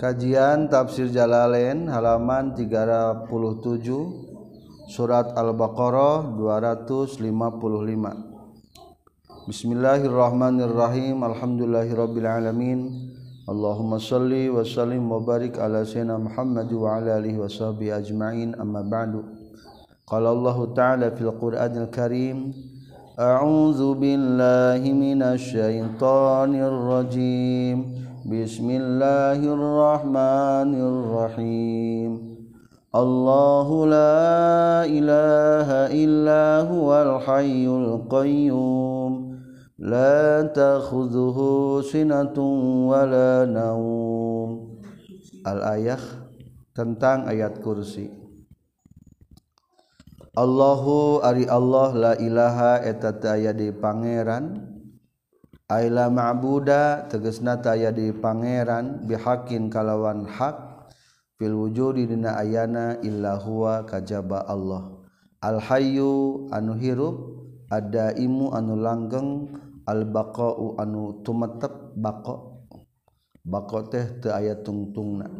Kajian Tafsir Jalalain halaman 37 Surat Al-Baqarah 255 Bismillahirrahmanirrahim. Alhamdulillahirabbil alamin. Allahumma salli wa sallim wa barik ala sayyidina Muhammad wa ala alihi wa sahbihi ajma'in. Amma ba'du. Qala Allah Ta'ala fil Qur'anil Karim A'udzu billahi minasy syaithanir rajim Bismillahirrahmanirrahim. Allahu la ilaha لا huwal hayyul qayyum. La takhudhuhu sinatun wa la ولا Al-Ayah tentang ayat kursi. Allahu ari Allah la ilaha eta aya di pangeran. Aila ma'buda tegesna aya di pangeran bihakin kalawan hak fil wujudi dina ayana illa huwa kajaba Allah al hayyu anu hirup ada imu anu langgeng al baqau anu tumetep baqo. baqa teh teu aya tungtungna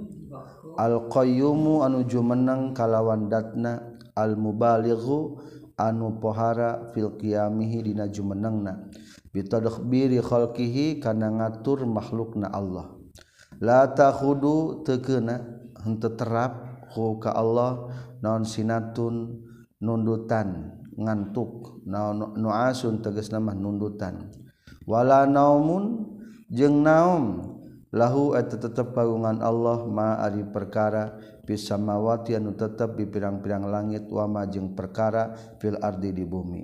al qayyumu anu jumeneng kalawan datna al mubalighu anu pohara filqiamihi dina jumenengna. Bitadkhbiri khalqihi kana ngatur makhlukna Allah. La takhudu tekena henteu terap ku ka Allah naon sinatun nundutan ngantuk naon nuasun tegasna mah nundutan. Wala naumun jeung naum lahu eta tetep pagungan Allah ma ari perkara pisamawati anu tetep di pirang-pirang langit wama jeung perkara fil ardi di bumi.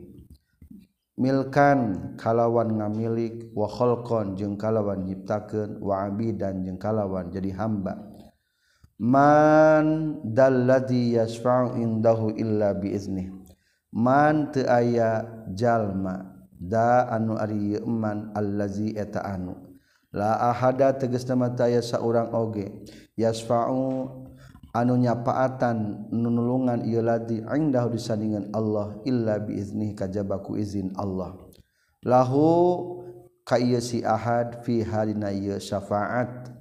Milkan kalawan ngamilik wa khalqan jeung kalawan nyiptakeun wa abidan jeung kalawan jadi hamba. Man dalladzi yasfa'u indahu illa biizni man teu aya jalma da anu ari man allazi eta anu. La ahada tegasna mata aya saurang oge. Yasfa'u anu nyapaatan nunulungan ieu ladi indah disandingan Allah illa biiznih kajabaku izin Allah. Lahu ka ieu si ahad fi halina ieu syafaat.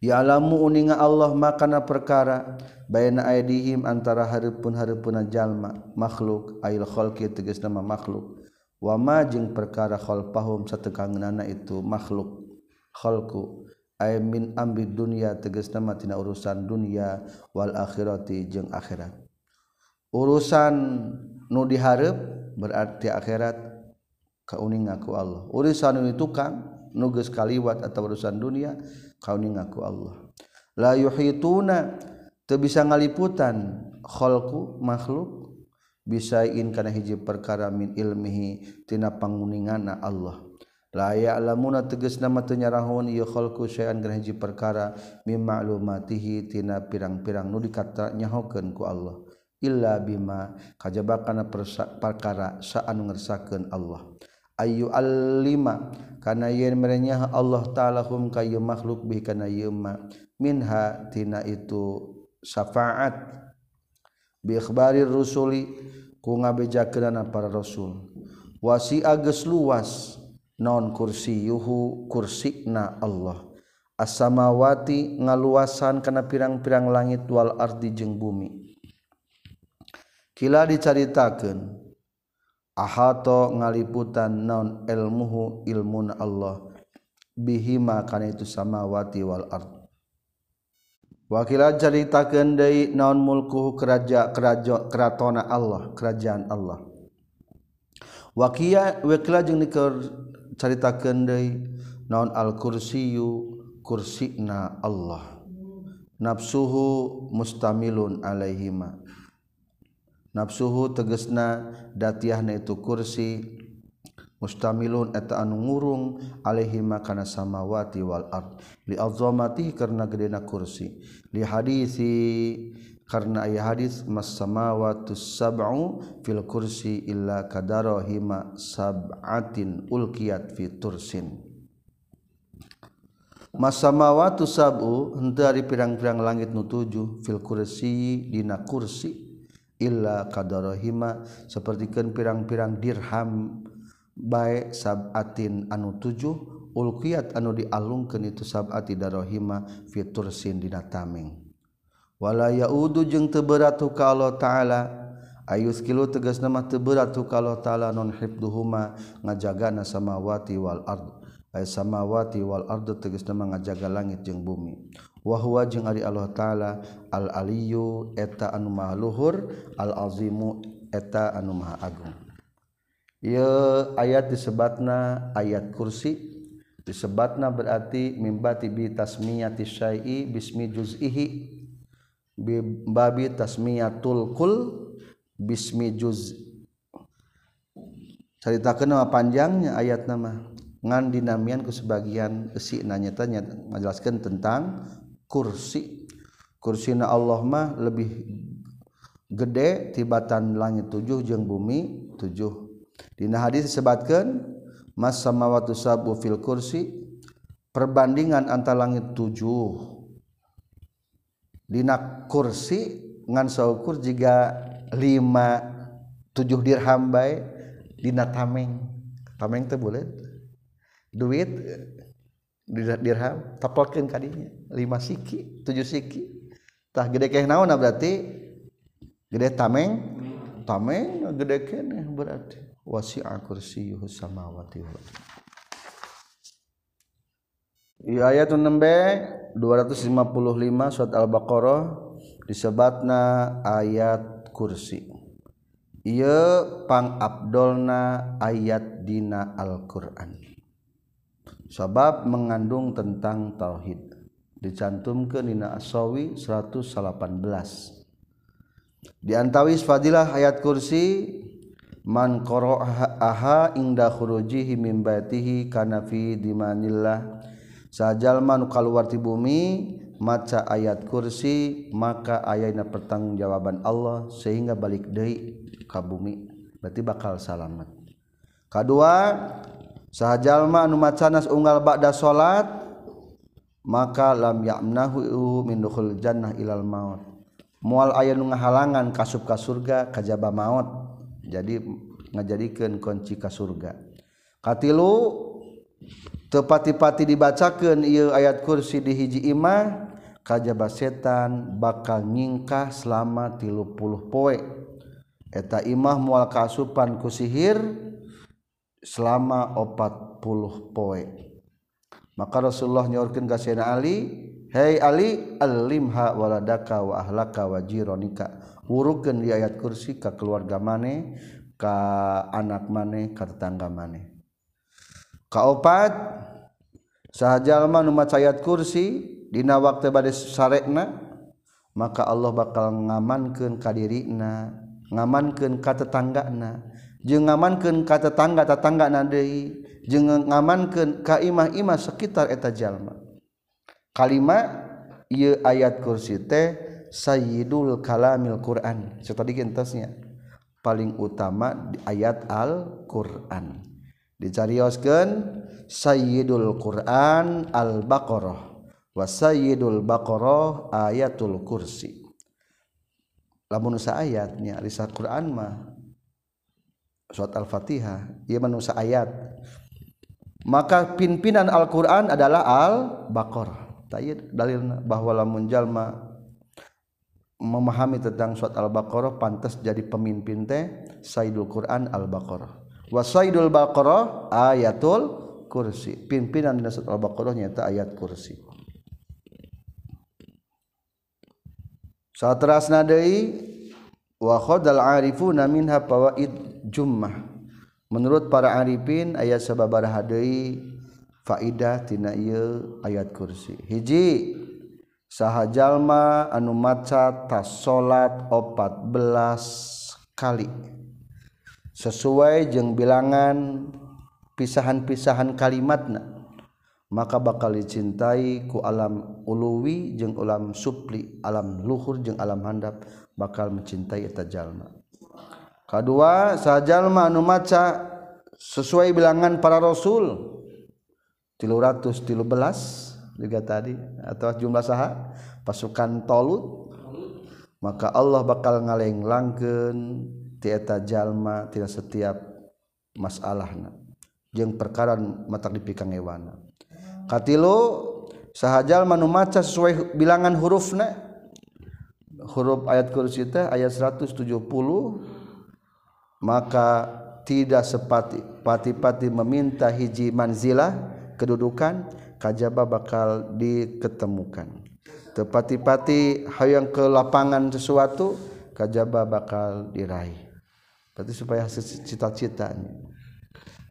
Ya'lamu uninga Allah makana perkara bayna aidihim antara hareupeun hareupeuna jalma makhluk ail khalqi tegas nama makhluk. Wama jeung perkara khalqahum satekanganana itu makhluk khalqu. ay min ambi dunya teges nama tina urusan dunia wal akhirati jeung akhirat. Urusan nu diharap berarti akhirat kauning ngaku Allah. Urusan nu tukang nuges kaliwat atau urusan dunia kauning ngaku Allah. La yuhituna teu bisa ngaliputan khalqu makhluk bisain kana hiji perkara min ilmihi tina panguningana Allah. layak lamuna teges nama tenyarahun iukuji perkara mimaklummatihitina pirang-pirang. Nu dikata nyahoken ku Allah. Illa bima kajbakana perkara saanu ngersakeun Allah. Ayu alima kana yen merenya Allah ta'ala hum kayu makhluk bi kana yema minha tina itu syafaat. Bi bikhbarir rusuli ku ngabejakeunana para rasul. Wasi ages luas. non kursi yuhu kursikna Allah. Asamawati ngaluasan kana pirang-pirang langit wal ardi jeung bumi. Kila dicaritakeun ahato ngaliputan non ilmuhu ilmun Allah. Bihima kana itu samawati wal ard. Wakila caritakeun deui non mulkuhu keraja keraja keratona Allah kerajaan Allah. Wakia wakila jeung diker dicaritakan deui naon al-kursiyu kursina Allah. Nafsuhu mustamilun alaihima. Nafsuhu tegesna datiahna itu kursi mustamilun eta anu ngurung alaihima kana samawati wal ard. Li azamati karena gedena kursi. Li hadisi karena ayat hadis mas samawatu sab'u fil kursi illa kadarahima sab'atin ulkiyat fi tursin. Mas samawatu sab'u henteu ari pirang-pirang langit nu tujuh fil kursi dina kursi illa kadarahima sapertikeun pirang-pirang dirham bae sab'atin anu tujuh ulkiat anu dialungkan itu sabati darohima fitur sindina tameng wala yaudu jeung teberat ka Allah taala. Ayus kilu tegas nama teberat ka Allah taala non hibduhuma ngajagana samawati wal ard. Ay samawati wal ard tegas nama ngajaga langit jeung bumi. Wa huwa jeung ari Allah taala al aliyu eta anu maha luhur al azimu eta anu maha agung. Ieu ayat disebatna ayat kursi. Disebatna berarti mimbati bi tasmiyati syai'i bismi juz'ihi. babi tasmiyatulkul bismi juz. Ceritakan nama panjangnya ayat nama. Ngan dinamian ke sebagian si nanya tanya menjelaskan tentang kursi. Kursina Allah mah lebih gede tibatan langit tujuh jeng bumi tujuh. Dina hadis disebatkan mas samawatu sabu fil kursi. Perbandingan antara langit tujuh. Dina kursi ngan saukur jika lima tujuh dirham bae dina tameng. Tameng teh boleh duit dirham tapalkeun kadinya lima siki tujuh siki. Tah gede keh naon berarti? Gede tameng? Tameng gede keneh berarti. Wasi'a kursiyuhu samawati wal ayat nembe 255 surat al-baqarah disebatna ayat kursi. Ia pangabdolna ayat dina Al-Quran. Sebab mengandung tentang tauhid. Dicantumkan dina asawi 118 diantawi fadilah ayat kursi man qara'aha inda khurujihi min baitihi kana fi dimanillah. sajalman kaluarti bumi maca ayat kursi maka ayana pertanggungjawaban Allah sehingga balik dari ka bumi. Berarti bakal salamet. K2 sahjallma numacanas unggal bakda salat maka lam yamnahu mindukhul jannah ilal maut. Mual aya nu ngahalangan kasub ka surga kajaba maut. Jadi ngajadikeun kunci ka surga. Katilu tepati-pati dibacakan ia ayat kursi di hiji imah kajaba setan bakal nyingkah selama tilu puluh poe. Eta imah mual kasupan ku sihir selama opat puluh poe. Maka Rasulullah nyorkin ka Sayyidina Ali Hei Ali alimha waladaka wa ahlaka wa jironika. Wurukeun di ayat kursi ka keluarga mane ka anak mane ka tetangga mane kaopat sahjallma umat ayat kursi Dina waktu badai sarekna maka Allah bakal ngamankan kadirina ngamankan kata tanggana je ngamankan kata tangga tatangga nadei je ngamankan kaimah-imah sekitar eta jalma. Kalimat ia ayat kursi teh sayyidul kalamil Quran. Tadi gentasnya paling utama di ayat Al-Quran. Dicarioskeun Sayyidul Quran Al-Baqarah wa Sayyidul Baqarah ayatul kursi. Lamun sa ayatnya di Quran mah surat Al-Fatihah ieu manusia ayat maka pimpinan Al-Qur'an adalah Al-Baqarah. Tayid dalil bahwa lamun jalma memahami tentang surat Al-Baqarah pantas jadi pemimpin teh Sayyidul Quran Al-Baqarah wasaidul baqarah ayatul kursi. Pimpinan dina surat al-baqarah nyata ayat kursi. Satrasna deui wa khadal arifuna minha fawaid jummah. Menurut para arifin ayat sababaraha deui faidah tina ieu ayat kursi. Hiji saha jalma anu maca tas salat 14 kali. sesuai jeung bilangan pisahan-pisahan kalimatna maka bakal dicintai ku alam uluwi jeung alam supli alam luhur jeung alam handap bakal mencintai eta jalma. Kedua sajalma anu maca sesuai bilangan para rasul 313 juga tadi atau jumlah saha pasukan tolut maka Allah bakal ngaleng langken tieta jalma tidak setiap masalahna. Jeung perkaran mata dipikang hewana. Katilo sahajal manu maca sesuai bilangan hurufna huruf ayat kursi teh ayat 170 maka tidak sepati pati-pati meminta hiji manzilah kedudukan kajaba bakal diketemukan. Tepati-pati hayang ke lapangan sesuatu kajaba bakal diraih berarti supaya hasil cita-citanya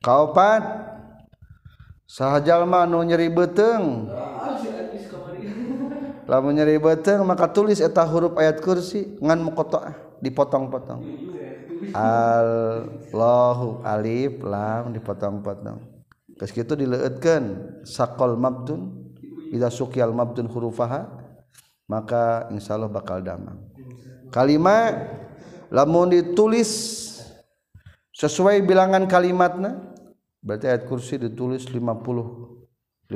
kaopat sahajalma nu nyeri beteng lamun nyeri beteng maka tulis eta huruf ayat kursi ngan mukotoah dipotong-potong. Allahu alif lam dipotong-potong. Terus gitu dileutkeun sakol mabdun ida sukial mabdun hurufaha maka insyaallah bakal damang. Kalima lamun ditulis sesuai bilangan kalimatnya berarti ayat kursi ditulis 50 50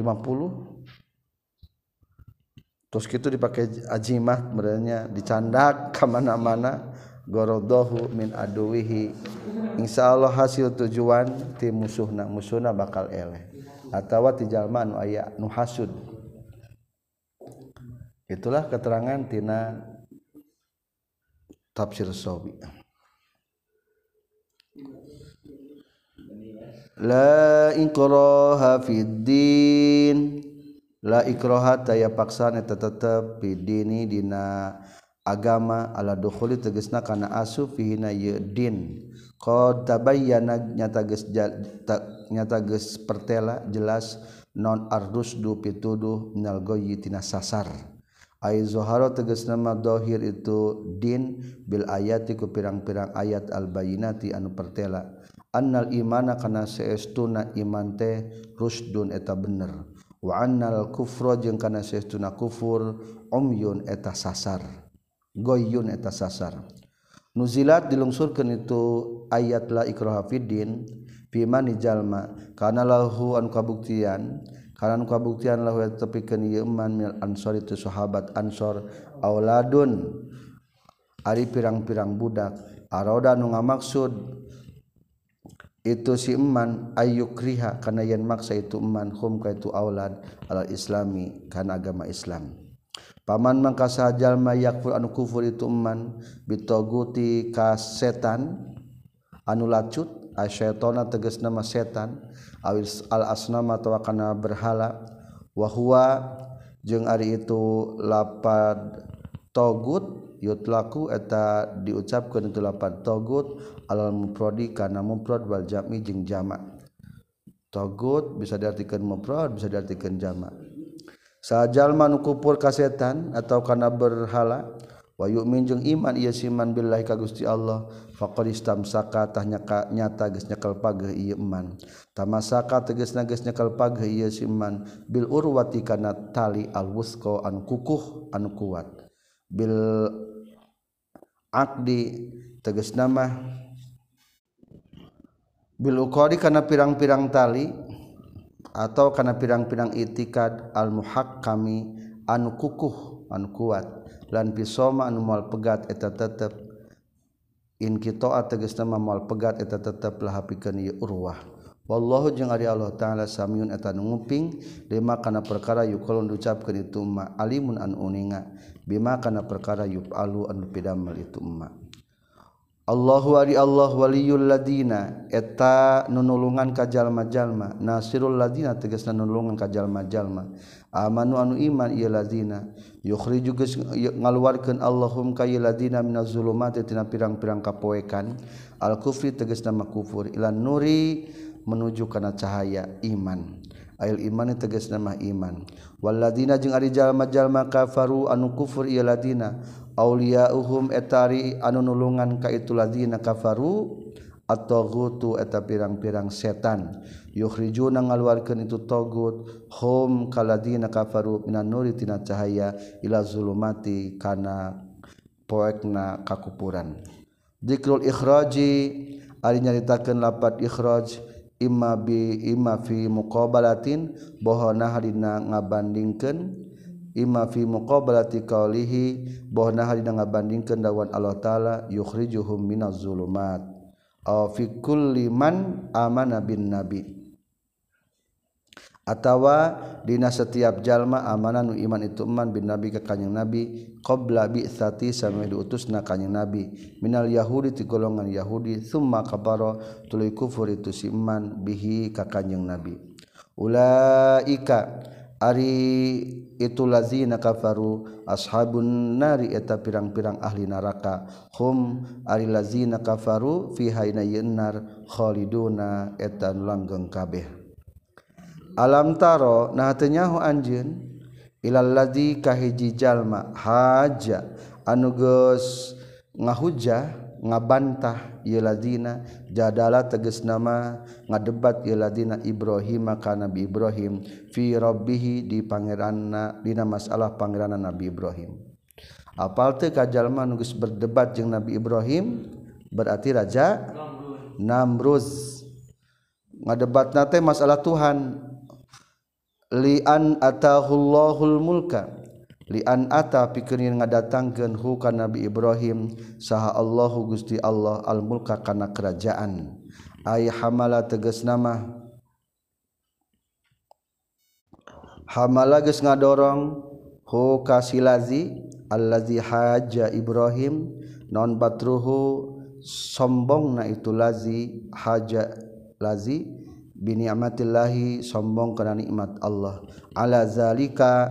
terus gitu dipakai ajimat merenya dicandak kemana-mana. Gorodohu min aduwihi. Insya Allah hasil tujuan ti musuhna musuhna bakal eleh. Atau ti jalma nu aya nu hasud. Itulah keterangan tina tafsir sobi. la ikraha fid din. La ikraha taya paksana tetep fid dini dina agama ala dukhuli tegesna kana asu fihina na din. Qad tabayyana nyata geus nyata geus pertela jelas non ardus du pituduh minal goyi tina sasar. Ay zuhara tegasna nama dohir itu din bil ayati ku pirang-pirang ayat al bayinati anu pertela. annal imana kana seestuna iman teh rusdun eta bener. Wa annal kufra jeung kana seestuna kufur umyun eta sasar. Goyun eta sasar. Nuzilat dilungsurkeun itu ayat la ikraha fiddin piman jalma kana lahu an kabuktian kana nu kabuktian lahu tepikeun ieu iman mil ansor itu sahabat ansor auladun. Ari pirang-pirang budak aroda nu ngamaksud itu si iman ayuk riha karena yang maksa itu iman hum ka itu aulad ala islami karena agama Islam. Paman mangka sajal yakfur anu kufur itu iman bitoguti ka setan anu lacut asyaitona tegas nama setan awis al asnama atawa kana berhala wahwa jeung ari itu lapad togut yutlaku eta diucapkan tulapan togut alal muprodi karena muprod wal jami jeng jamak togut bisa diartikan muprod bisa diartikan jamak sajalma nu kufur ka setan atau karena berhala wa yu'min jeung iman ieu siman billahi ka Gusti Allah faqad istamsaka tah nyata geus nyekel pageh ieu iman. Tamasaka tegasna geus nyekel pageh ieu siman bil urwati kana tali alwusqa an kukuh an kuat. bil akdi teges nama. Bil uqadi kana pirang-pirang tali atau kana pirang-pirang itikad al muhakkami anu kukuh anu kuat. Lan pisoma anu moal pegat eta tetep. In kita teges nama moal pegat eta tetep lah hapikeun urwah. wallahu jeung ari Allah taala samiun eta nu nguping lima kana perkara yuqalun diucapkeun itu ma alimun an uninga bima kana perkara yufalu anu pidamel itu ma. Allahu ari Allah waliyul ladina eta nunulungan ka jalma-jalma nasirul ladina tegasna nunulungan ka jalma-jalma. Amanu anu iman ieu ladina yukhriju geus ngaluarkeun Allahum ka ieu ladina minaz zulumati tina pirang-pirang kapoekan. Al kufri tegasna makufur ilan nuri menuju kana cahaya iman. Ail imani teges nama iman. Waladina jeung ari jalma-jalma kafaru anu kufur ieu ladina auliyauhum etari anu nulungan ka itu ladina kafaru at-taghutu eta pirang-pirang setan. Yukhrijuna ngaluarkeun itu tagut hum kaladina kafaru minan nuri tina cahaya ila zulumati kana poekna kakupuran. Dzikrul ikhraji ari nyaritakeun lapat ikhraj imma bi imma fi muqabalatin bohona harina ngabandingkeun. Imma fi muqabalati qaulihi bohona harina ngabandingkeun dawan Allah taala yukhrijuhum minaz zulumat aw fi kulli man amana bin nabi. atawa dina setiap jalma amanah nu iman itu iman bin nabi ka kanjing nabi qabla bi'tsati sami diutusna kanjing nabi. Minal yahudi ti golongan yahudi summa kabaro tuluy kufur itu si iman bihi ka kanjing nabi. Ulaika ari itu lazina kafaru ashabun nari eta pirang-pirang ahli neraka. Hum ari lazina kafaru fi hayna yannar khaliduna eta langgeng kabeh. alam taro nah tenyahu anjeun ilal ladzi kahiji jalma haja anu geus ngahujah ngabantah yeladina jadala tegas nama ngadebat yeladina Ibrahim ka Nabi Ibrahim fi rabbih di pangeranna dina masalah pangeranna Nabi Ibrahim. Apal teu ka jalma nu geus berdebat jeung Nabi Ibrahim berarti raja Namruz ngadebat nate masalah Tuhan. lian atahullahul mulka. Lian ata pikeun ngadatangkeun hu ka Nabi Ibrahim. Saha Allahu Gusti Allah al mulka kana kerajaan. Ay hamala tegas nama. Hamala geus ngadorong hu kasilazi allazi haja Ibrahim. Non batruhu sombong na itu lazi haja lazi. Biniamatillahi sombong karena nikmat Allah. Ala zalika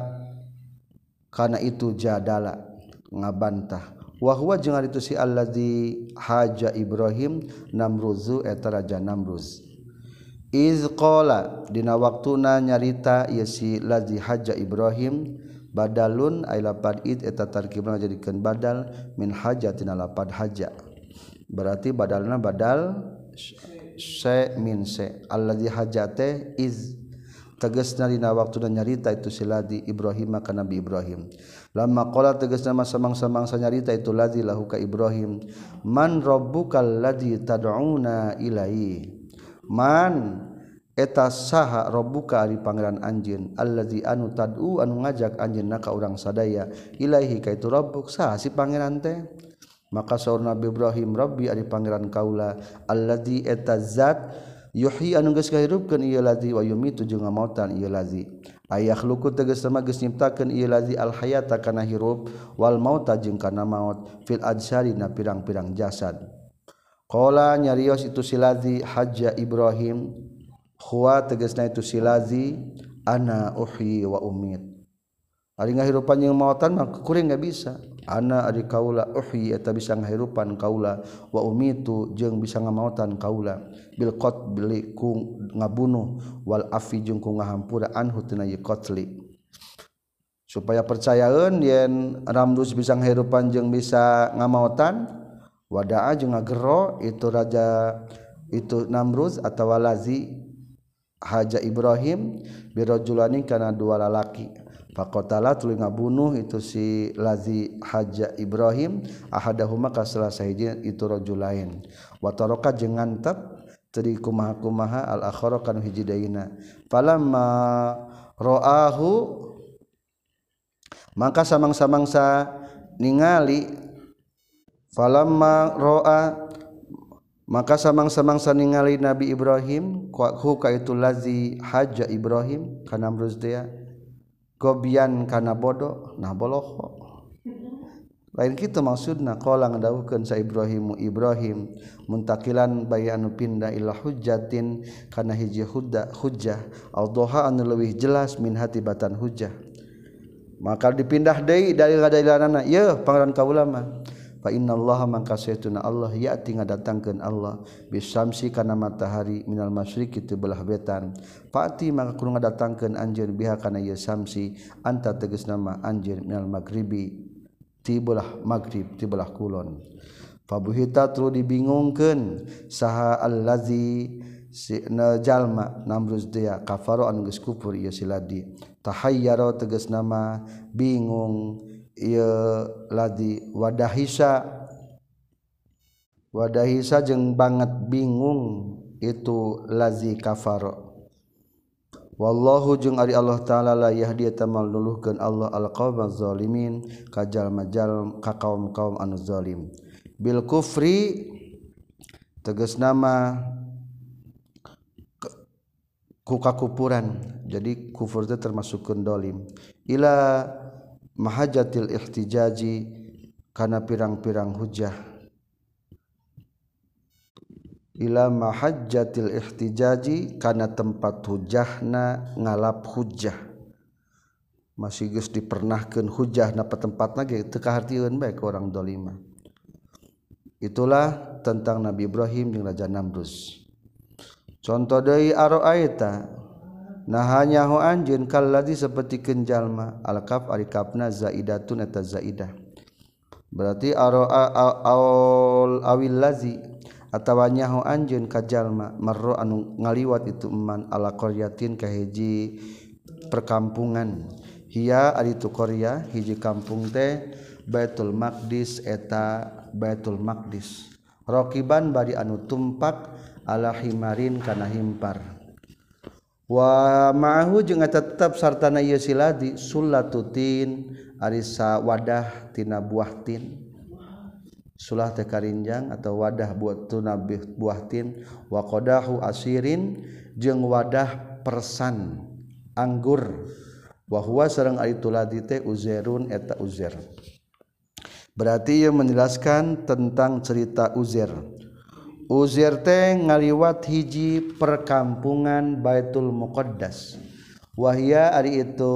karena itu jadala ngabantah. Wa huwa jeung itu si allazi haja Ibrahim namruzu eta raja namruz. Iz qala dina waktuna nyarita ieu si lazi haja Ibrahim badalun ay lapad id eta tarkibna jadikeun badal min hajatina lapad haja. Berarti badalna badal se min se. Alladzi hajate iz tegasna dina waktu dan nyarita itu siladi Ibrahim maka Nabi Ibrahim. Lama qala tegasna masa mangsa-mangsa nyarita itu ladzi lahu ka Ibrahim. Man rabbukal ladzi tad'una ilahi man eta saha rabbuka ari pangeran anjeun allazi anu tad'u anu ngajak anjeunna ka urang sadaya? Ilahi ka itu rabbuk saha si pangeran teh? maka saur Nabi Ibrahim Rabbi ari pangeran kaula alladzi eta zat yuhyi anu geus kahirupkeun ieu ladzi wa yumitu jeung ngamautan ieu ladzi. Ayah luku tegas sama geus nyiptakeun ieu ladzi al hayata kana hirup wal mauta jeung kana maut fil ajsari na pirang-pirang jasad. Qala nyarios itu si ladzi hajja Ibrahim huwa tegasna itu si ladzi ana uhyi wa umit. Ari ngahirupan jeung mautan mah kuring enggak bisa. Ana adik kaula uhyi eta bisa ngahirupan kaula. Wa umitu jeung bisa ngamautan kaula. Bil qat beli ku ngabunuh. Wal afi jeung ku ngahampura anhu tina qatli. Supaya percayaeun yen ramdus bisa ngahirupan jeung bisa ngamautan wadaa jeung ngagero itu raja itu Namruz atau walazi haja Ibrahim birajulani kana dua lalaki Pakotala tuli ngabunuh itu si lazi haja Ibrahim ahadahuma ka salah itu rajul lain. Wa taraka jeung ngantep tadi kumaha kumaha al akhara kan hiji daina. Falamma ra'ahu maka samang-samangsa ningali falamma ra'a maka samang-samangsa ningali Nabi Ibrahim ku ka itu lazi haja Ibrahim kana amruz gobian kana bodoh nah boloho lain kita maksudna qala ngadawuhkeun sa Ibrahim Ibrahim muntakilan bayi anu pindah ila hujjatin kana hiji hudda hujjah. Adha anu leuwih jelas min hati batan hujjah. Maka dipindah deui dari dalil-dalilanna ieu pangeran kaulama. fa innallaha mangka saytuna Allah ya'ti ngadatangkeun Allah bisamsi kana matahari minal masyriqi teu belah betan fa'ati mangka kudu ngadatangkeun anjeun biha kana ieu samsi anta tegas nama anjeun minal maghribi ti belah maghrib ti belah kulon. Fabuhita tulu dibingungkeun saha allazi si jalma namruz dia kafaro anu geus kufur ieu si ladi. Tahayyaro tegas nama bingung ladi wadahisa. Wadahisa jeng banget bingung itu lazi kafaro. Wallahu jeung ari Allah taala la yahdi tamal nuluhkeun Allah alqaumaz zalimin kajal majal ka kaum-kaum anu zalim. Bil kufri tegas nama ku kakupuran. Jadi kufur itu termasuk dolim. Ila mahajatil ihtijaji karena pirang-pirang hujah. Ila mahajatil ihtijaji karena tempat hujahna ngalap hujah. Masih gus dipernahkan hujah napa tempat lagi teka hartiun baik orang dolima. Itulah tentang Nabi Ibrahim dengan Raja Namrus. Contoh dari aroaita nahanyahu anjun kaladi seperti kenjallma alkaf kafna zaidatun eta zaidah. Berarti aroa aul awil lazi atawa nyaho anjeun ka jalma marro anu ngaliwat itu man ala qaryatin ka hiji perkampungan. Hiya ari tu qarya hiji kampung teh Baitul Maqdis eta Baitul Maqdis. Rokiban bari anu tumpak ala himarin kana himpar. Wa ma'ahu jeung tetep sartana ieu siladi sullatutin arisa wadah tina buah tin sulah teh karinjang atau wadah buat tuna buah tin wa qadahu asirin jeung wadah persan anggur. Wa huwa sareng ari tuladi teh uzairun eta uzair berarti ia menjelaskan tentang cerita uzair Uzierte ngaliwat hiji perkampungan Baitul Muqaddas. Wahia ari itu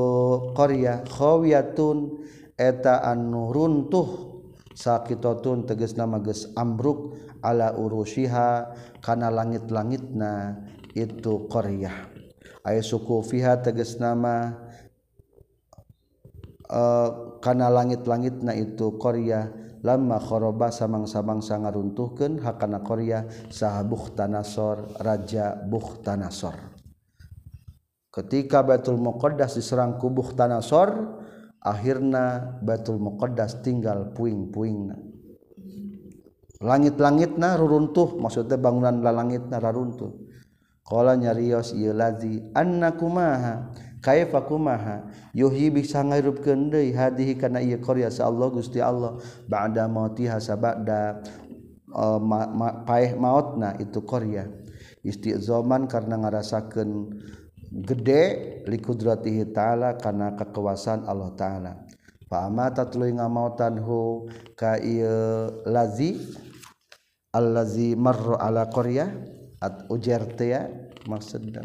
Korea khawiyatun eta anu runtuh. Sakitotun teges nama geus ambruk ala urusiha kana langit-langitna itu Korea aya suku fiha teges nama uh, kana langit-langitna itu Korea lama khoroba samang-samangsa ngaruntuhkeun hakana Korea saha Tanasor raja Bukhtanasor ketika Batul Muqaddas diserang kubuh Tanasor akhirna Batul Muqaddas tinggal puing-puingna. Langit-langitna ruruntuh maksudnya bangunan lalangitna raruntuh. Kalau nyarios ieu lazi annakumaha kaifa kumaha? Yuhyi bisa ngairupkeun deui hadihi kana ieu qarya sa Allah Gusti Allah. Ba'da mautiha sabada uh, eh, ma, ma, paeh mautna itu qarya istiqzaman karena ngarasakeun gede likudratihi ta'ala karena kekuasaan Allah ta'ala. Pamata tuluy ngamautan hu ka ieu lazi allazi marra ala qarya at ujartiya maksudna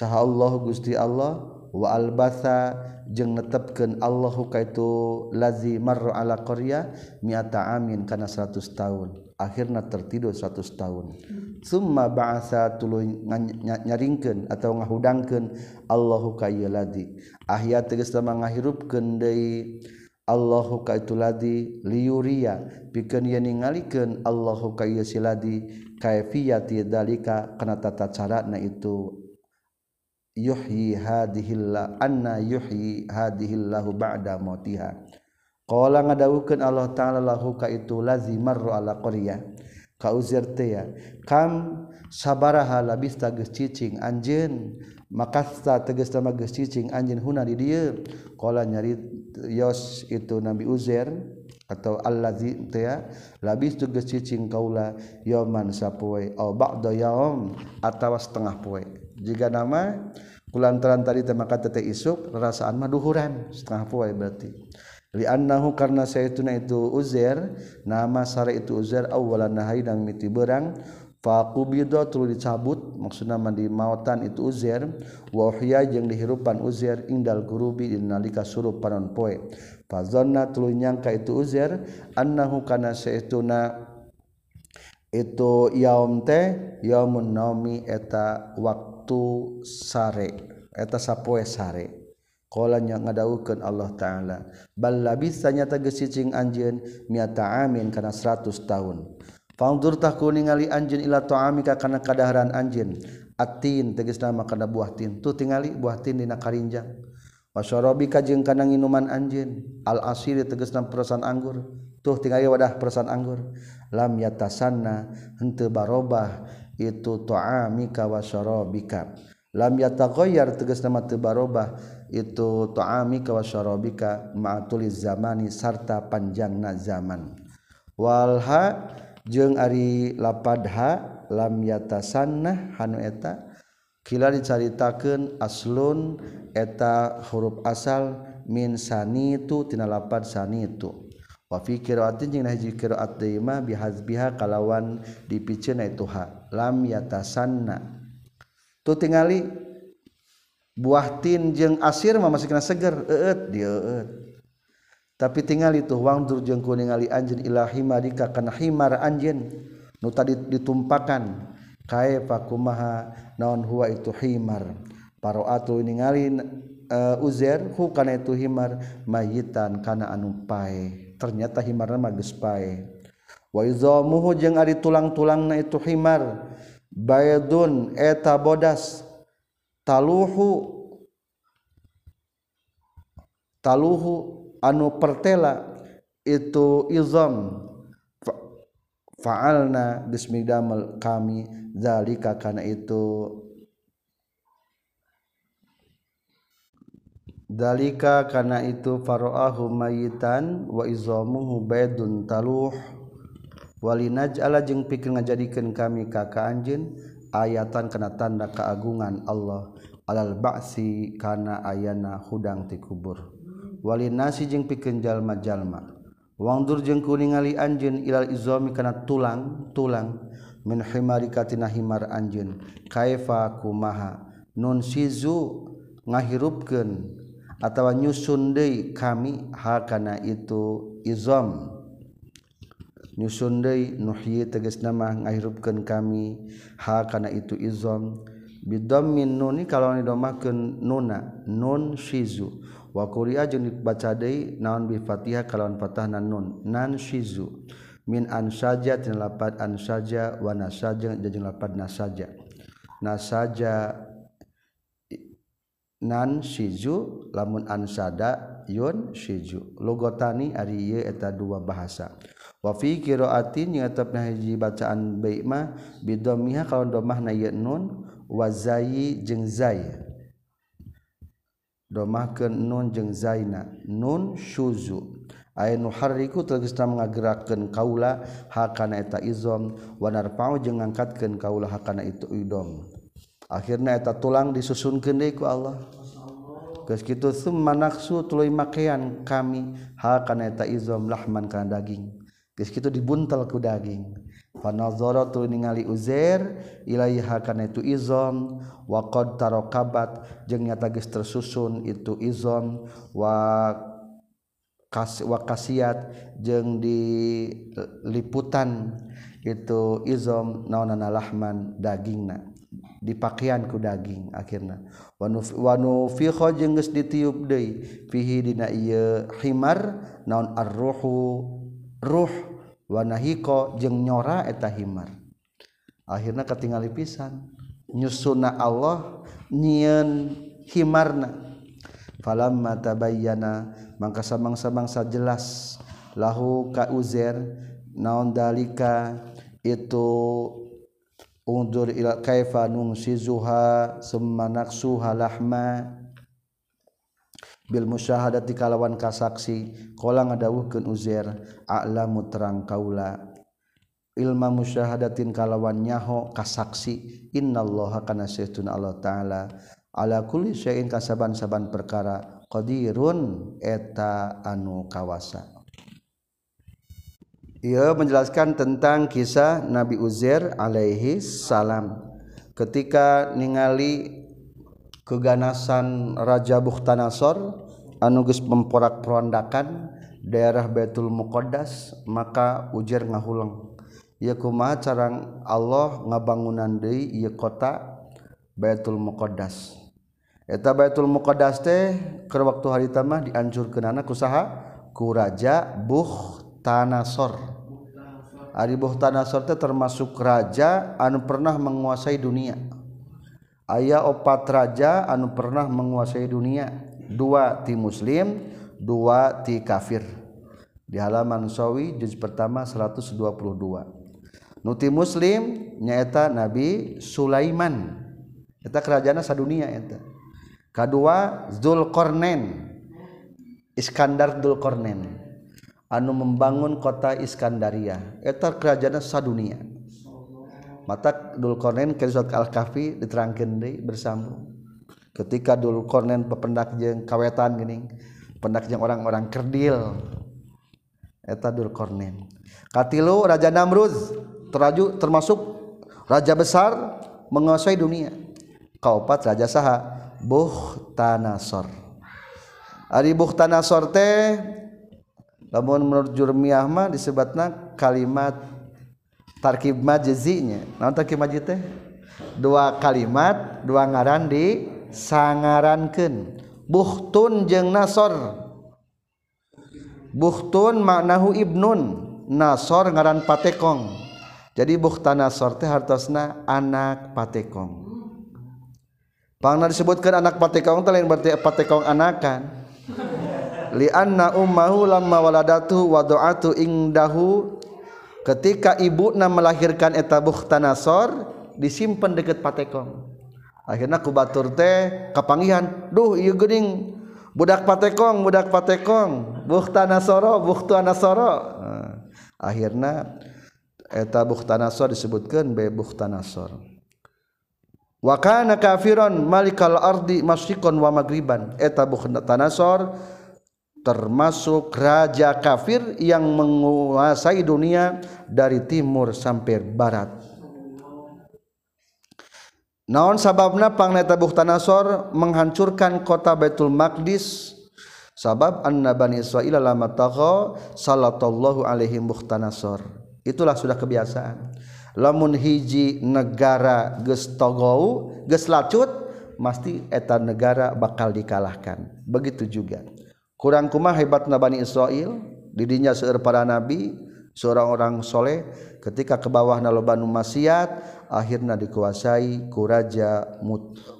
saha Allah Gusti Allah wa albasa jeung netepkeun Allah kaitu lazi marra ala qarya mi'ata amin kana 100 tahun. Akhirna tertidur 100 tahun. Summa ba'asa tuluy nyaringkeun atau ngahudangkeun Allahu ka ieu ahya tegas lamang ngahirupkeun deui Allahu kaitu ladi liuria pikeun yen ningalikeun Allahu ka ieu siladi kaifiyati dalika kana tata carana itu. yuhyi hadhillah anna yuhyi hadhillahu ba'da mautiha. Qala ngadawukeun Allah taala lahu ka itu lazimarru ala qaryah. Ka uzir teh ya kam sabaraha labis tegas cicing anjeun makasta tegas nama geus cicing anjeun huna di dieu qala nyari yos itu nabi uzair atau allazi teh ya labis tegas cicing kaula yauman sapoe au ba'da yaum atawa setengah poe jika nama kulantaran tadi maka tete isuk rasaan maduhuran setengah poe berarti. Li'annahu karena saya itu uzair nama sare itu uzair awalan nahai dan miti berang faqubida tulu dicabut maksudna di mautan itu uzair wa uhya jeung dihirupan uzair indal gurubi nalika surup panon poe. Fazanna tulu nyangka itu uzair annahu kana saituna itu yaum teh yaumun naumi eta waktu waktu sare eta sapoe sare. Qalanya ngadaukeun Allah taala bal bisa nyata geus cicing anjeun miata amin kana 100 tahun. Fangdur tah ku ningali anjeun ila ta'amika kana kadaharan anjeun. Atin tegas nama kana buah tin. Tu tingali buah tin dina karinjang. Wasyarabika jeung kana nginuman anjeun. Al asiri tegas nama perasan anggur. Tuh tingali wadah perasan anggur. Lam yatasanna henteu barobah. itu ta'amika wa syarabika. Lam yataghayyar tegas nama teu barobah itu ta'amika wa syarabika ma'atuliz zamani sarta panjangna zaman. Walha jeung ari lapadha lam yatasanna hanu eta? Kila dicaritakeun aslun eta huruf asal min sanitu tina lapad sanitu. wafi qiraatin jeung hiji qiraat deui mah bihazbiha kalawan dipiceun itu ha lam yatasanna. Tu tingali buah tin jeung asir mah masih kena seger eut dia eut tapi tinggal itu wangdur jeung ku ningali anjeun ilahi marika kana himar anjeun nu tadi ditumpakan. Kae pakumaha naon huwa itu himar? Paroatu ningali uh, eh, uzer hu kana itu himar? Mayitan kana anu pae. ternyata himarna mah geus pae. Wa izamuhu jeung ari tulang-tulangna itu himar. Baydun eta bodas. Taluhu taluhu anu pertela itu izam. Fa'alna bismidamel kami zalika kana itu dalika kana itu faroahu mayitan wa izamuhu baydun taluh. Walinaj ala jeung pikeun ngajadikeun kami ka anjeun ayatan kana tanda keagungan Allah. Alal ba'si kana ayana hudang ti kubur. Walinasi jeung pikeun jalma-jalma. Wangdur jeung kuningali anjeun ilal izami kana tulang-tulang min himarikatina himar anjeun. Kaifa kumaha? Nun sizu ngahirupkeun. atau nyusun deui kami hakana itu izam. Nyusun deui nuhyi tegas nama ngahirupkeun kami hakana itu izam. Bidammin nuni kalau didomahkeun nuna nun shizu. Wa quri'a jeung dibaca deui naon bi fatihah kalawan fathahna nun nan shizu. Min an saja tina lapat an saja wa nasaja jeung lapat nasaja. Nasaja nan Shiju lamun ansada Yun Shiju. Logotani ari eta dua bahasa. Wa fi qiraatin nyatapna nahiji bacaan baikmah bidomiha kalau domah na nun wazayi zai jeung zai. Domahkeun nun jeung zaina. Nun syuzu aya nu hariku tergesta mangagerakeun kaula hakana eta izom. Wa narfa'u jeung ngangkatkeun kaula hakana itu idom. akhirnya eta tulang disusun kendeku Allah Geus kitu summa naqsu tuluy makean kami ha kana eta izam lahman kana daging. Geus kitu dibuntel ku daging. Fanazara tuluy ningali Uzair ilaiha kana itu izam wa qad tarakabat jeung nyata geus tersusun itu izam wa kas wa kasiat jeung diliputan itu izam naonana lahman dagingna. dipakaian ku daging akhirnya wanufiho jengges ditiup deui fihi dina ieu himar naon arruhu ruh wanahiko jeung nyora eta himar. Akhirnya ketingali pisan nyusuna Allah nyieun himarna. Falamma tabayyana mangka samangsa-mangsa jelas lahu ka uzer naon dalika itu undur ila kaifa nungsizuha summa naksuha lahma. Bil musyahadati kalawan kasaksi qala ngadawuhkeun uzair a'lamu terang kaula. Ilma musyahadatin kalawan nyaho kasaksi innallaha kana sayyiduna Allah taala. Ala kulli syai'in kasaban-saban perkara qadirun eta anu kawasa ia menjelaskan tentang kisah Nabi Uzair alaihi salam. Ketika ningali keganasan Raja Bukhtanasor anuges memporak-perondakan daerah Betul Muqaddas maka ujar ngahulang ia kumaha carang Allah ngabangunan deui ieu kota Baitul Muqaddas. Eta Baitul Muqaddas teh keur waktu hari tamah dianjurkeunana ku saha ku Raja Bukhtanasor Ari Bukhtanasor teh termasuk raja anu pernah menguasai dunia. Aya opat raja anu pernah menguasai dunia. Dua ti muslim dua ti kafir. Di halaman sawi juz pertama 122 nuti muslim nyaeta Nabi Sulaiman. Eta kerajaan sadunia eta. Kedua Zulkarnain Iskandar Zulkarnain anu membangun kota Iskandaria. Eta kerajaan sadunia. Mata dulkornen ke al-kafi diterangkan deh bersambung. Ketika dulu kornen pependak jeng kawetan gini pendak yang orang-orang kerdil. Eta dul kornen. Katilu raja Namruz teraju termasuk raja besar menguasai dunia. Kaopat raja saha Buhtanasor Ari Buhtanasor teh lamun menurut jurmiah mah disebutna kalimat tarkib majzinya naon tarkib majzi teh? Dua kalimat dua ngaran di sangarankeun. Buhtun jeung nasor. Buhtun maknahu ibnun. Nasor ngaran patekong. Jadi buhtan nasor teh hartosna anak patekong. Pangna disebutkan anak patekong teh lain berarti patekong anakan. lianna ummahu lamma waladatu wada'atu ingdahu. Ketika ibuna melahirkan eta bukhta nasor disimpan deket patekong. Akhirnya ku batur teh kapangihan duh ieu geuning budak patekong budak patekong bukhta nasoro bukhta nasoro. Nah, akhirnya eta bukhta nasor disebutkeun be bukhta nasor. Wa kana kafiron malikal ardi masyikon wa magriban. Eta bukhtanasor termasuk raja kafir yang menguasai dunia dari timur sampai barat. Naon sababna pangneta Buhtanasor menghancurkan kota Baitul Maqdis sabab anna bani Israil lama tagha sallallahu alaihim Buhtanasor itulah sudah kebiasaan. Lamun hiji negara geus togou geus lacut mesti eta negara bakal dikalahkan. Begitu juga kurang kumah hebat Bani Israel didinya seueur para nabi seorang orang soleh ketika ke bawah nalobanu maksiat akhirnya dikuasai ku raja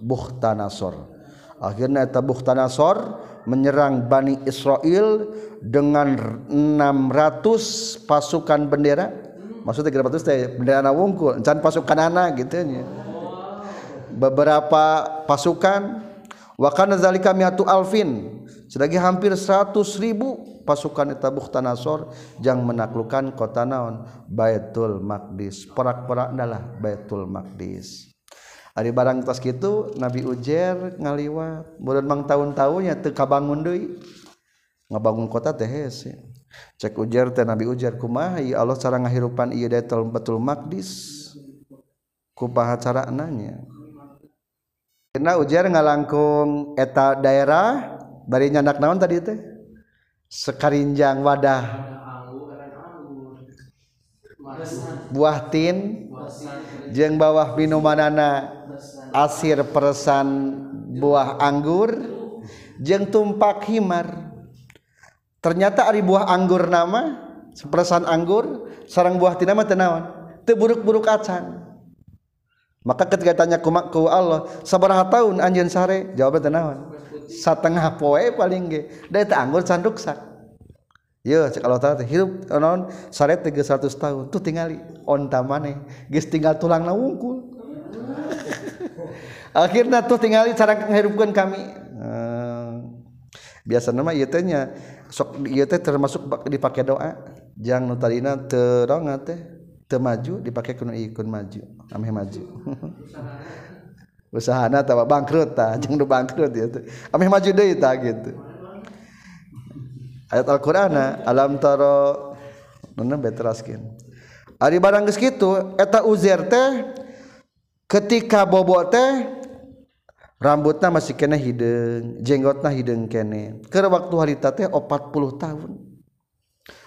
Buhtanasor akhirnya eta Buhtanasor menyerang Bani Israel dengan 600 pasukan bendera. Maksudnya 600 teh bendera wungkul? Can pasukan anak gitu nya. Beberapa pasukan. Wa kana zalika miatu alfin sedagi hampir 100 ribu pasukan eta Bukhtanasor jang menaklukkan kota naon? Baitul Maqdis. Perak-perak adalah Baitul Maqdis. Ari barang tas gitu Nabi Ujer ngaliwat. Bulan mang tahun-tahunnya teu kabangun deui. Ngabangun kota teh hese cek ujar teh Nabi Ujar kumaha? Allah cara ngahirupan ieu Baitul Maqdis. Kupaha cara nanya Karena ujar ngalangkung eta daerah bari nyandak naon tadi teh? Sekarinjang wadah. Buah tin. Jeng bawah minumanana asir peresan buah anggur. Jeng tumpak himar. Ternyata ari buah anggur nama seperesan anggur sarang buah tin nama tenawan teburuk-buruk acan. Maka ketika tanya ku Allah sabaraha tahun anjeun sare? Jawabnya tenawan setengah poe paling ge. Da eta anggur sanduk sak Yo, cek Allah taala hirup eh, naon? Sare teh 100 tahun. Tuh tingali onta maneh. Geus tinggal tulangna wungkul akhirnya tuh tingali cara menghidupkan kami. Eh, biasa nama ieu teh nya sok ieu teh termasuk dipakai doa. Jang nu tadina teu teh teu maju dipakai kuno ikun maju ameh maju. usahana tawa bangkrut tah jeung nu bangkrut ieu teh ameh maju deui tah gitu. Ayat Al-Qur'ana eh. alam taro nana beteraskeun ari barang geus kitu eta uzair teh ketika bobo teh rambutna masih kena hideung jenggotna hideung kene. Keur waktu harita teh 40 tahun.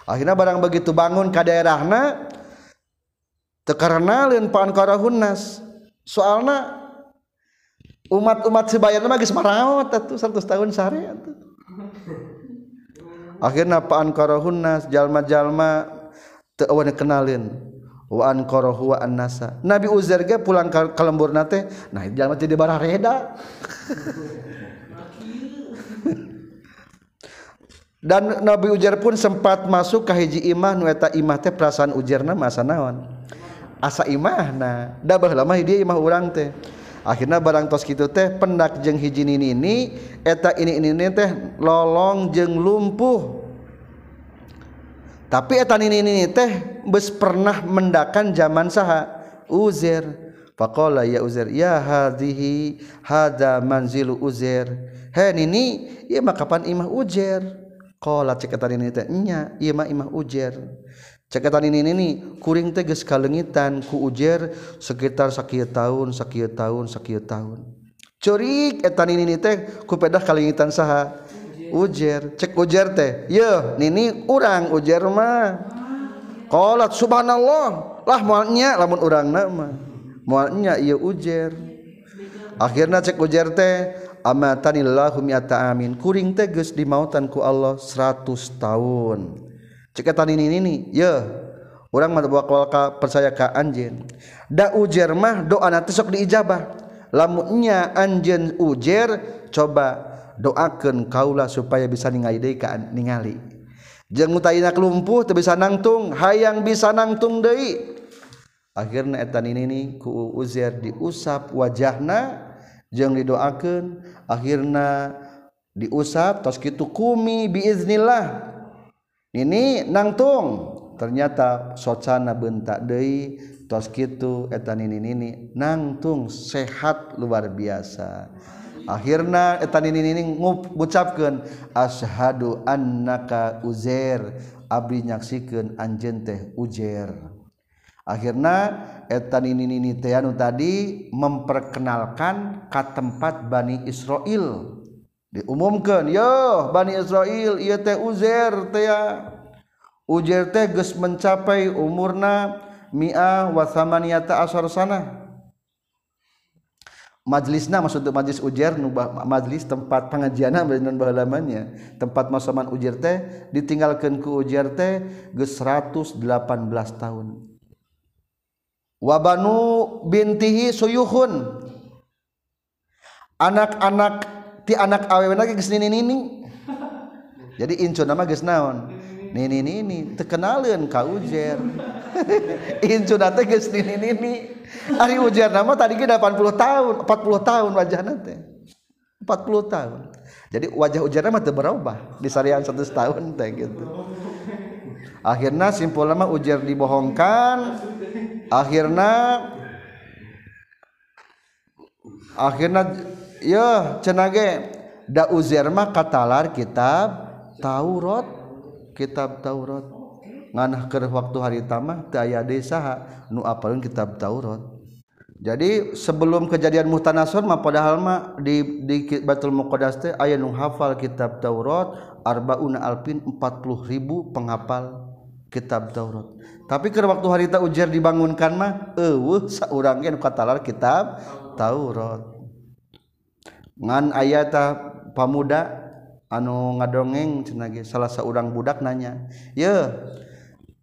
Akhirnya barang begitu bangun ka daerahna teu karenaleun pan karahunnas soalna umat-umat sebayan mah geus maraot atuh 100 tahun sare atuh akhirna paan karahunna jalma-jalma teu awan kenalin. Wa an karahu wa annasa. Nabi uzair ge pulang ka kalemburna teh nah jalma jadi barah reda. Dan Nabi Ujar pun sempat masuk ke hiji imah nu eta imah teh perasaan ujarna masa naon? Asa imahna da baheula mah dia imah urang teh. Akhirnya barang tos gitu teh pendak jeng hiji ini ini eta ini ini, ini teh lolong jeng lumpuh. Tapi eta ini ini teh bes pernah mendakan zaman saha Uzer fakola ya uzer ya hadhihi hada manzilu uzer hen ini iya mah kapan imah ujer qala ceketan ini teh nya iya mah imah ujer ceketan ini ini kuring teges kalengitan ku ujer sekitar sakieu tahun sakieu tahun sakieu tahun. Curik etan ini ini teh ku pedah kalengitan saha. Ujer cek ujer teh. Yo nini urang ujer mah. Kolat subhanallah. Lah mualnya lamun urang nama mualnya iya ujer. Akhirnya cek ujer teh amatanillahu mi'ata amin. Kuring teges dimautan ku Allah 100 tahun. ceketan ini ini ya orang mah bawa kalka percaya ka anjeun. Da ujer mah doa nanti sok diijabah. Lamunnya anjeun ujer coba doakan kaulah supaya bisa ningali deui ka ningali. Jeung utaina kelumpuh teu bisa nangtung hayang bisa nangtung deui. Akhirnya etan ini nih ku ujer diusap wajahna jeung didoakan akhirna diusap tos kitu kumi biiznillah. ini nangtung. Ternyata socana bentak Dei tos gitu etan ini ini nangtung sehat luar biasa. Akhirnya etan ini ini ngucapkan ashadu annaka uzer abdi nyaksikan anjen teh ujer akhirnya etan ini ini teanu tadi memperkenalkan ke tempat Bani Israel. Diumumkan yo Bani Israel iya teh uzer teh ujer teh geus mencapai umurna mi'ah wa thamaniyata asar sana. Majelisna maksud majlis ujar nubah majlis tempat pengajian dan bahalamannya tempat masaman ujar teh ditinggalkan ku ujar teh ge 118 tahun. Wabanu bintihi suyuhun anak-anak ti anak awewe lagi geus nini nini jadi incu nama geus naon nini nini terkenalin ka ujar incu nate geus nini nini Ari ujar nama tadi ke 80 tahun, 40 tahun wajah nanti. 40 tahun. Jadi wajah ujar nama berubah di sarian satu tahun teh gitu. Akhirnya simpul nama ujar dibohongkan. Akhirnya akhirnya yo cenage. Da uzair mah katalar kitab Taurat. Kitab Taurat. Nganah keur waktu hari tamah teu aya desa nu apalun kitab Taurat. Jadi sebelum kejadian muhtanasor mah padahal mah di di Batul Muqaddas teh aya nu hafal kitab Taurat arbauna alpin 40 ribu penghafal kitab Taurat. Tapi ke waktu harita ujar dibangunkan mah eueuh saurang ge nu katalar kitab Taurat. ngan ayata pamuda anu ngadongeng cenagi salah seorang budak nanya ye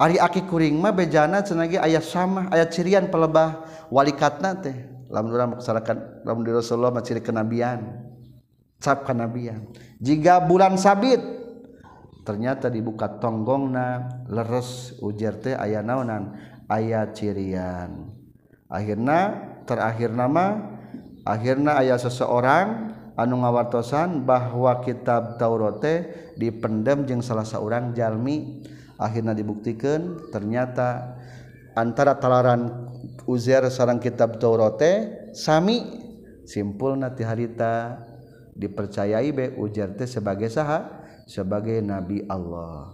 Ari aki kuring mah bejana cenagi ayat sama ayat cirian pelebah walikatna teh. Lamun urang maksalakan lamun di Rasulullah mah ciri kenabian cap kenabian. Jika bulan sabit ternyata dibuka tonggongna leres ujar teh aya naonan aya cirian. Akhirna terakhir nama akhirnya ayah seseorang anu ngawartosan bahwa kitab Taurote dipendem jeung salah seorang jalmi. Akhirnya dibuktikan ternyata antara talaran Uzair sarang kitab Taurote sami. Simpul nanti harita dipercayai be Uzair teh sebagai saha? Sebagai nabi Allah.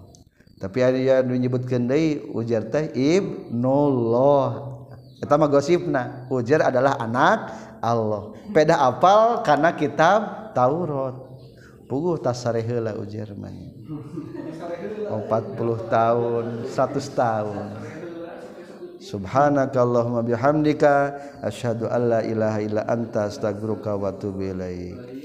Tapi ada yang menyebutkan deui Uzair teh ibnullah eta mah gosipna Uzair adalah anak Allah. Peda apal karena kitab Taurat. Puguh tasareheula ujar manya 40 tahun 100 tahun Subhanaka Allahumma bihamdika asyhadu an la ilaha illa anta astaghfiruka wa atubu ilaik.